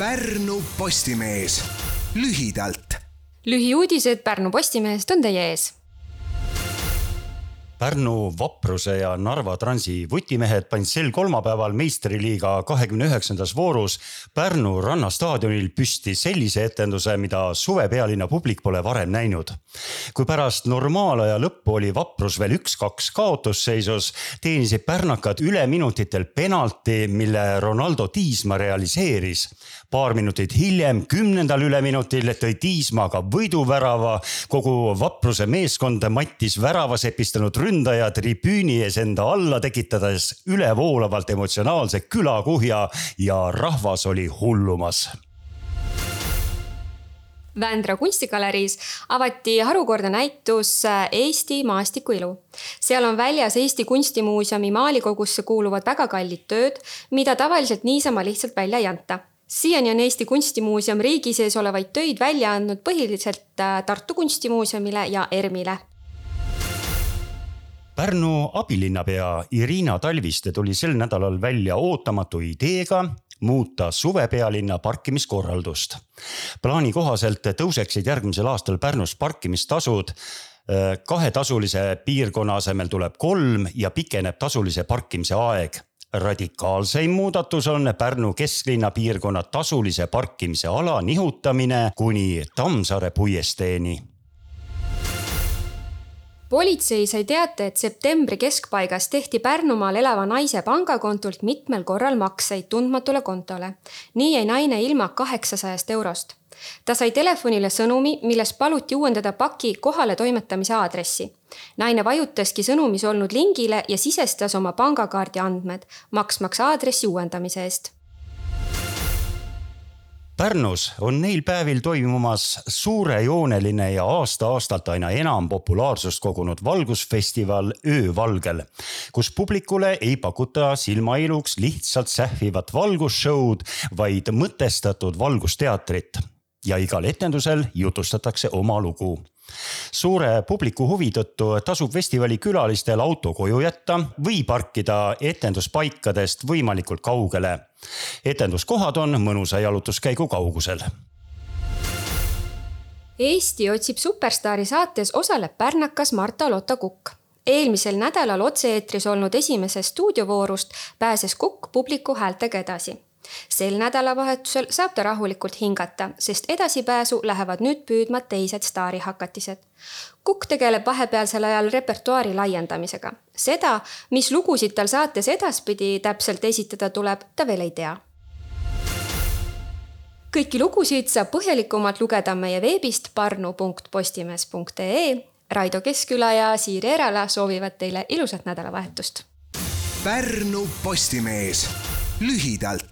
Pärnu Postimees lühidalt. lühiuudised Pärnu Postimehest on teie ees Pärnu Vapruse ja Narva Transi vutimehed panid sel kolmapäeval meistriliiga kahekümne üheksandas voorus Pärnu rannastaadionil püsti sellise etenduse, mida suvepealinna publik pole varem näinud. kui pärast normaalaja lõppu oli Vaprus veel üks-kaks kaotusseisus, teenisid pärnakad üleminutitel penalti, mille Ronaldo Tiismaa realiseeris. paar minutit hiljem, kümnendal üleminutil tõi Tiismaa ka võiduvärava. kogu Vapruse meeskond mattis väravas epistanud ründe ründaja tribüüni ees enda alla tekitades ülevoolavalt emotsionaalse külakuhja ja rahvas oli hullumas Vändra kunstigaleriis avati harukordne näitus Eesti maastikuilu. seal on väljas Eesti Kunstimuuseumi maalikogusse kuuluvad väga kallid tööd, mida tavaliselt niisama lihtsalt välja ei anta. siiani on Eesti Kunstimuuseum riigi sees olevaid töid välja andnud põhiliselt Tartu Kunstimuuseumile ja ERMile Pärnu abilinnapea Irina Talviste tuli sel nädalal välja ootamatu ideega muuta suvepealinna parkimiskorraldust. plaani kohaselt tõuseksid järgmisel aastal Pärnus parkimistasud kahetasulise piirkonna asemel tuleb kolm ja pikeneb tasulise parkimise aeg radikaalseim muudatus on Pärnu kesklinna piirkonna tasulise parkimise ala nihutamine kuni Tammsaare puiesteeni politsei sai teate, et septembri keskpaigas tehti Pärnumaal elava naise pangakontolt mitmel korral makseid tundmatule kontole. nii jäi naine ilma kaheksasajast eurost. ta sai telefonile sõnumi, milles paluti uuendada paki kohaletoimetamise aadressi. naine vajutaski sõnumis olnud lingile ja sisestas oma pangakaardi andmed, maksmaks aadressi uuendamise eest Pärnus on neil päevil toimumas suurejooneline ja aasta-aastalt aina enam populaarsust kogunud valgusfestival Öövalgel, kus publikule ei pakuta silmailuks lihtsalt sähvivat valgusshow'd, vaid mõtestatud valgusteatrit. Ja igal etendusel jutustatakse oma lugu suure publiku huvi tõttu tasub festivali külalistel auto koju jätta või parkida etenduspaikadest võimalikult kaugele. etenduskohad on mõnusa jalutuskäigu kaugusel. Eesti otsib superstaari saates osaleb pärnakas Marta Lotta Kukk eelmisel nädalal otse-eetris olnud esimesest stuudiovoorust pääses Kukk publiku häältega edasi sel nädalavahetusel saab ta rahulikult hingata, sest edasipääsu lähevad nüüd püüdma teised staarihakatised. Kukk tegeleb vahepealsel ajal repertuaari laiendamisega. seda, mis lugusid tal saates edaspidi täpselt esitada tuleb, ta veel ei tea kõiki lugusid saab põhjalikumalt lugeda meie veebist parnu.postimees.ee. Raido Keskküla ja Siiri Erala soovivad teile ilusat nädalavahetust. Pärnu Postimees lühidalt